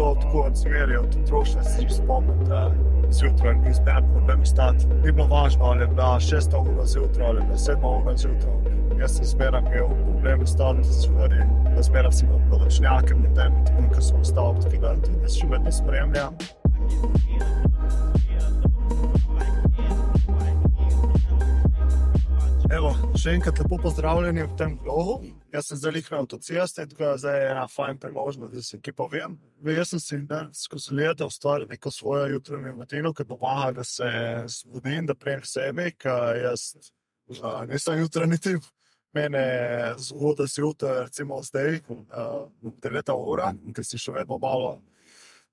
bilo tako od smeri, od otroštva spomnim, da zjutraj zbral, da bi stati. Ni bilo važno, ali je bila šesta ura zjutraj ali pa sedma ura zjutraj. Jaz sem zmeraj imel probleme s tem, da sem zmeraj, sem imel pločnjake med tem, tako da sem ostal tega, da se še vedno spremljam. Evo, še enkrat lepo pozdravljeni v tem vlogu. Jaz sem zdaj na avtocesti, tako da zdaj je ena fajn priložnost, da se kaj povem. Ve, jaz sem si skozi leta ustvaril neko svojo jutranjo rutino, ki pomaga, da se zbudim, da prejem sebe, ker jaz uh, nisem jutranji tip. Mene zgodaj si jutra, recimo zdaj, uh, 9 ura, ker si še vedno malo.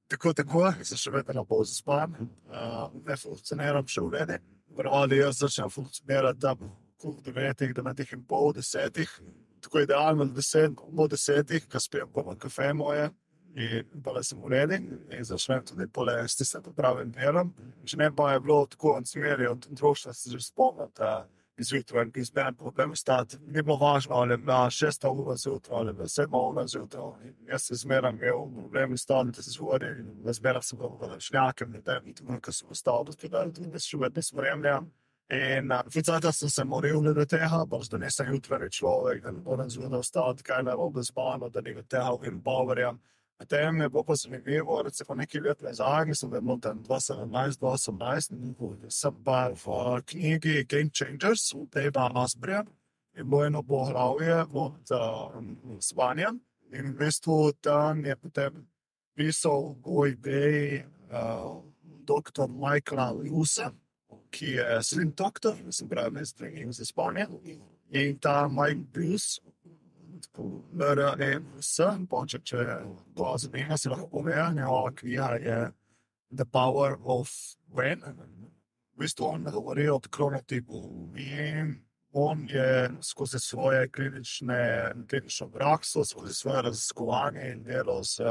Tako, tako, se še vedno ne bo zaspan, uh, ne funkcioniram še v redu. Pravno jaz začnem funkcionirati tam ob devetih, devetih in pol, desetih, tako idealno deset, po desetih, ki spijem pa kafe moje. In pa da sem ureden, in začnem tudi polesti se pravim delom. Če ne pa je bilo tako od smeri, od otroštva se že spomnim, da izjutraj in izberen problem stati. Ni bilo važno, ali je bila šesta ura zjutraj ali pa sedma ura zjutraj. Jaz se zmeraj imel problem stati, da se zvodim, da zmeraj sem bil v šnjakem, da je tam, ko sem ostal, da se še vedno spremljam. In uh, sem se moral do tega, pa da nisem jutri človek, da ne morem zelo ostati, kaj ne bo spano, da ne bo tega in poverjam. Potem je bilo pa zanimivo, recimo nekaj let nazaj, sem bil tam 2017-2018, sem pa v knjigi Game Changers, v tej pa Asbrija, in bilo eno poglavje od spanja. In v bistvu tam je potem pisal o ideji uh, dr. Michaela Lusa ki je slim doktor, se pravi, z drugim za spanje. In ta Mike Bruce, RNS, počne, če to zanima, se lahko pove, njegova knjiga je The Power of When. V bistvu on govori o kronotipu in on je skozi svoje klinične, klinično prakso, skozi svoje raziskovanje in delo z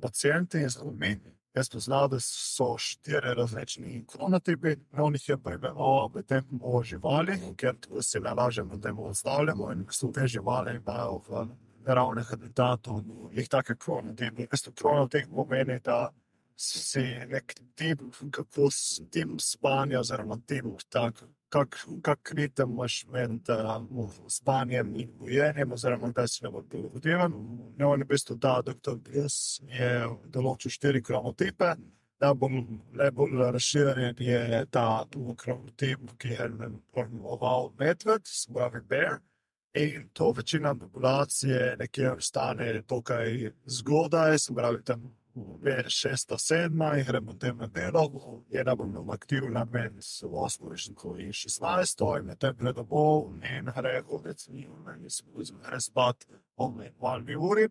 pacijenti in z ljudmi. Jaz poznam, da so štiri različni kronotipi, on jih je prebral v tem o živali, ker se ne lažemo, da jim odstavljamo in so te živali imajo v naravnem habitatu, jih take kronotipi. Jaz to kronotip pomeni, da si nek tip, kako s tem spanja, oziroma tip, tak, kak, ritem imaš med uh, spanjem in bujenjem, oziroma da si ne bo prilagoden. No, in v bistvu ta doktor Gres je določil štiri kronotipe. Da bom najbolj razširjen, je ta kronotip, ki je pojmoval medved, se pravi bear. In to večina populacije nekje ostane tukaj zgodaj, se pravi tam šesta, sedma in gremo tem na delo, je da bom aktivna med 8 in 16, in med tem predobov, in gre hodec, in se gre spat o malmi uri.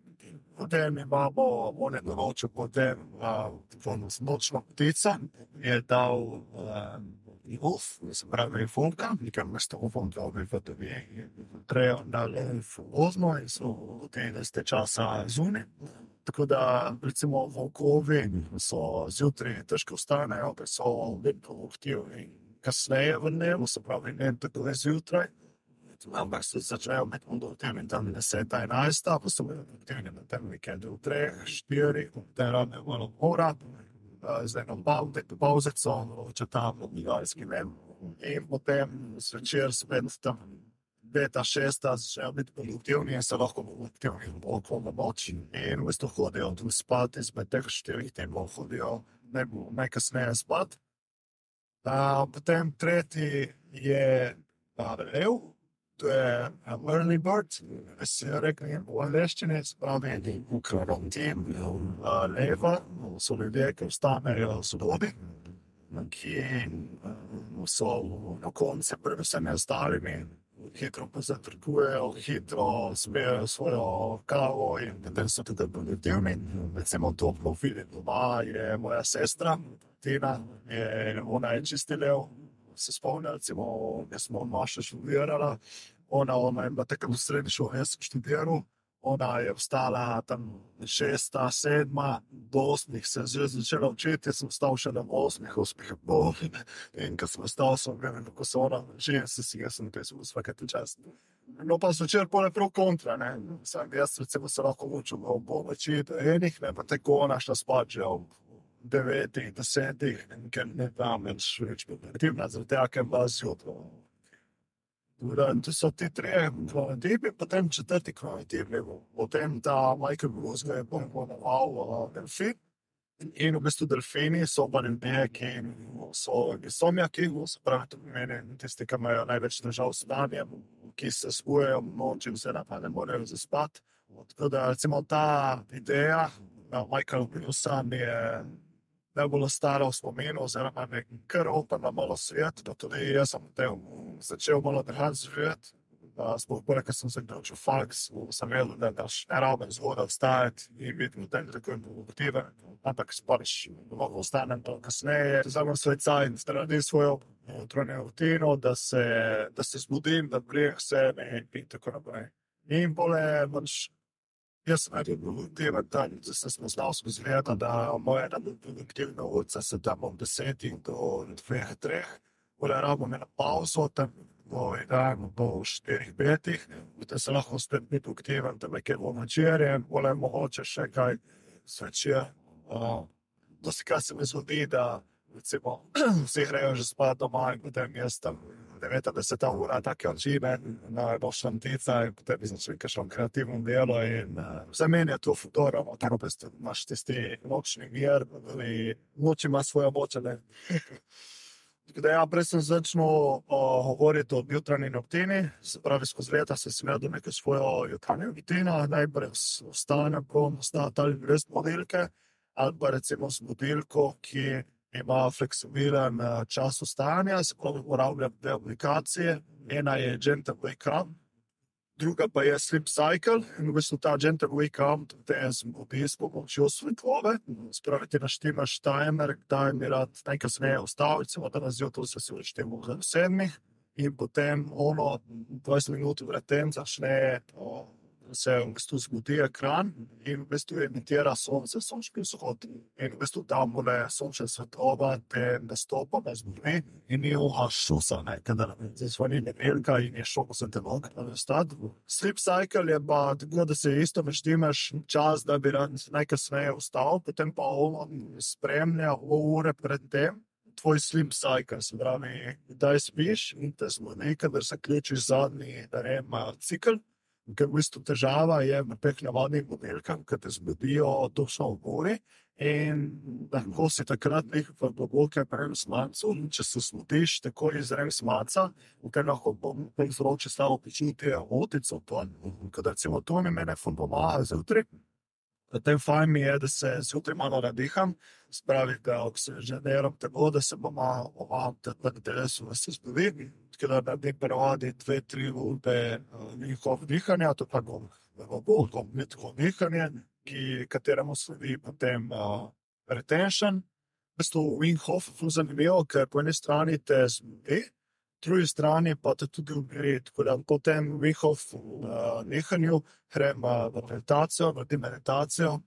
Potem imamo one določe, potem uh, nočna ptica je dal Wolf, se pravi Funka, nekaj mesto v Funka, da bi trejo na Ozmo in so v tem časa zunaj. Tako da, recimo, volkovi so zjutraj težko vstanejo, ker so vedno aktivni. Kasneje v dnevu, se pravi, ne tako le zjutraj. Ampak se začnejo med mundo tem in tam 10, 11, pa so aktivni na tem vikendu, 3, 4, te rane malo mora, zdaj nam pauze so, če tam v Migalski ven. In potem zvečer spet tam beta šesta, začnejo biti produktivni in se lahko produktivni v okolju moči. In v bistvu hodijo tu spat, izmed teh štirih temov hodijo najkasneje spat. Uh, potem tretji je Rev, to je Early Bird, se je rekel v angleščini, spravi v karantin, leva, so ljudje, ki vstanejo zgodaj. Ki so na koncu, predvsem, starimi, hitro pa zatrkujejo, hitro spijo svojo kavo in potem so tudi produktivni. Recimo to profili doma je moja sestra, Tina, je, ona je čistilev, se spomnim, recimo, jaz smo maša študirala, ona, ona je bila takrat v srednji šoli, jaz sem študiral, ona je vstala tam šesta, sedma, do osmih se je že začela učiti, jaz sem stal še na osmih, uspeh bolj. In ko sem stal, sem videl, kako so ona, že se si, jaz sem te vsake čas. No, pa zvečer pole prav kontra, ne. Sam jaz recimo se lahko učim ob večer do enih, ne, pa tako našla spat že ob devetih, desetih, ker ne tam več več aktivna, zaradi tega, ker vas jutro. To so ti trije kronatipi, potem četrti kronatipi, potem ta Michael ga je pomenoval delfin. In v bistvu delfini so pa ljudje, ki so visomjaki, se pravi, to pomeni tisti, ki imajo največ težav s spanjem, ki se spujejo noči, vse pa ne morejo zaspati. Tako da recimo ta ideja, da Michael mi je najbolj stara v spominu, oziroma me kar opala malo svet, da tudi jaz sem te začel malo drugače živeti. Sploh bolj, ker sem se naučil faks, sem vedel, da daš ne rabim zgodaj vstajati in biti v tem tako produktiven, ampak spariš, lahko ostanem to kasneje. Vzamem svoj cajt, naredim svojo jutranjo rutino, da se, da se zbudim, da prijem sebi in tako naprej. In pole, pač, jaz sem naredil produktiven dan, da sem spoznal skozi leta, da moja ena produktivna urica se tam ob desetih do dveh, treh, pole rabim eno pauzo, tam po dan, po štirih, petih, da se lahko spet biti aktiven, da me kjer bomo večerje, pole mogoče še kaj zvečer. Uh, dosti krat se mi zgodi, da recimo vsi grejo že spat doma in potem jaz tam 90 ura, take očive, najboljša tica in potem bi začel kakšno kreativno delo in uh, vse meni je to fudoramo, tako pa imaš tisti nočni mir, ali noč ima svojo moč, ne. Tako da ja, prej sem začel govoriti o jutranji rutini, se pravi, skozi leta sem si imel neko svojo jutranjo rutino, najprej vstanem, ko vstanem ali brez modelke, ali pa recimo z modelko, ki ima fleksibilen čas vstajanja, se pravi, uporabljam dve aplikacije, ena je Gentle Wake Up, druga pa je Sleep Cycle. In v bistvu ta Gentle Wake Up, te jaz zbudi s pomočjo svetlobe, spravi ti naštimaš timer, kdaj mi rad najkasneje vstal, recimo danes zjutraj se si uštemo v sedmih in potem ono 20 minut pred tem začne o, se v bistvu zbudi ekran in v bistvu emitira sonce, sončni vzhod. In v bistvu tam bude sončna svetloba, te nastopa, ne zbudi in ni uha šusa, ne, kada se zvoni nedeljka in je šok za telo, kada vstati. Sleep cycle je pa tako, da se isto naštimaš čas, da bi rad najkasneje vstal, potem pa on spremlja ure pred tem. Tvoj sleep cycle, se pravi, kdaj spiš in te zbudi, kadar se ključiš zadnji, da ne, cikl. Ker v bistvu težava je v teh navadnih modelkah, ki te zbudijo točno v gori in lahko si takrat nekaj v globokem prejem smancu, če se smotiš, tako izrem smanca, ker lahko povzroči samo počutje otico, to, kada recimo to mi mene fun pomaga zjutraj. Potem fajn mi je, da se zjutraj malo nadiham, spravi, da oksiženiram telo, da se bo malo ovadil, da telesu da se zbudi. Tako da naredim prevadi dve, tri ure njihov dihanja, to pa bolj kompletno dihanje, ki, kateremu sledi potem uh, retention. V bistvu Wim Hof je zanimivo, ker po eni strani te zbudi, drugi strani pa te tudi umiri. Tako da potem Wim Hof uh, nehanju grem uh, v meditacijo, naredim meditacijo.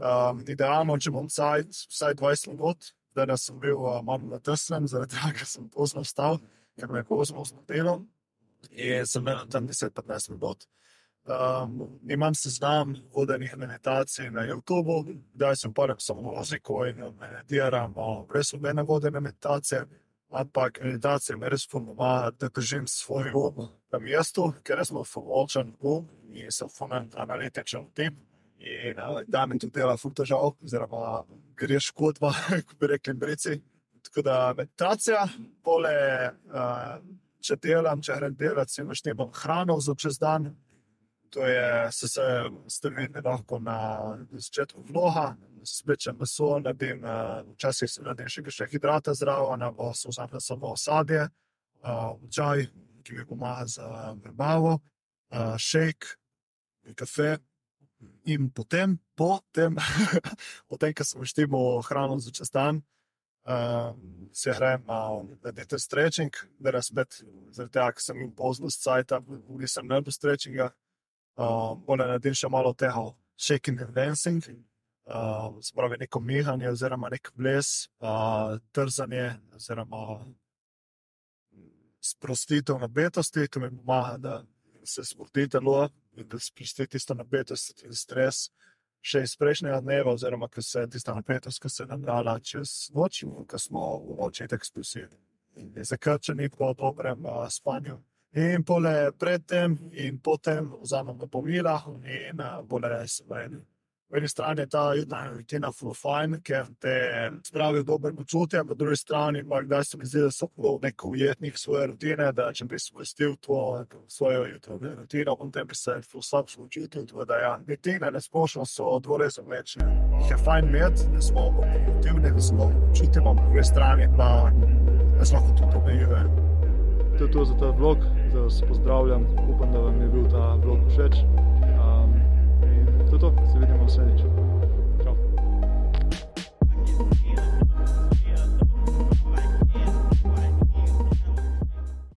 Um, idealno, če bom vsaj, vsaj 20 minut, da sem bil uh, malo natesnen, zaradi tega, ker sem pozno vstal, ker me je pozno zdelo. In sem imel tam 10-15 minut. Um, imam seznam vodenih meditacij na YouTubu, kdaj sem pa samo muziko in meditiram, brez nobene vodene meditacije. Ampak meditacija me res pomaga, da držim svoj um na mestu, ker sem pomočen um in sem funen analitičen tim. In da mi tudi dela težav, oziroma greš kodva, kot bi rekli brici. Tako da meditacija, pole, uh, če delam, če grem delati, si naštevam hrano za čez dan. To je, se se strvim lahko na začetku vloga, spečem meso, naredim, včasih se naredim še kakšne hidrate zraven, pa so vzamem samo sadje, uh, čaj, ki mi pomaga za prebavo, uh, šejk, kafe. In potem, potem, potem ko smo štimo hrano za čez dan, uh, se grem na uh, stretching, da raz spet, zaradi tega, ker sem imel pozno s cajta, nisem naredil stretchinga, uh, moram narediti še malo tega shaking and dancing, uh, spravi neko mihanje, oziroma nek ples, uh, trzanje, oziroma sprostitev napetosti, to mi pomaga, da se sproti telo, in da sprosti tisto napetost in stres. Še iz prejšnjega dneva, oziroma ko se je tista napetost, ki se je nagajala čez noč, ko smo v tako spustili. Zakrčeni po dobrem uh, spanju. In pole predtem in potem vzamemo pomila in uh, pole seveda. Po eni strani je ta rutina fajn, ker te spravi v dober počutje, po drugi strani pa kdaj se mi zdi, da so neko ujetnik svoje rutine, da če bi spustil to svojo jutranje rutino, potem bi se slab počutil, da ja, rutine ne splošno so dvore za večne. Jih je fajn imeti, da smo produktivni, da smo čutimo po drugi strani, pa da smo lahko to pomejuje. To je to za ta vlog, zdaj vas pozdravljam, upam, da vam je bil ta vlog všeč. Um, in to je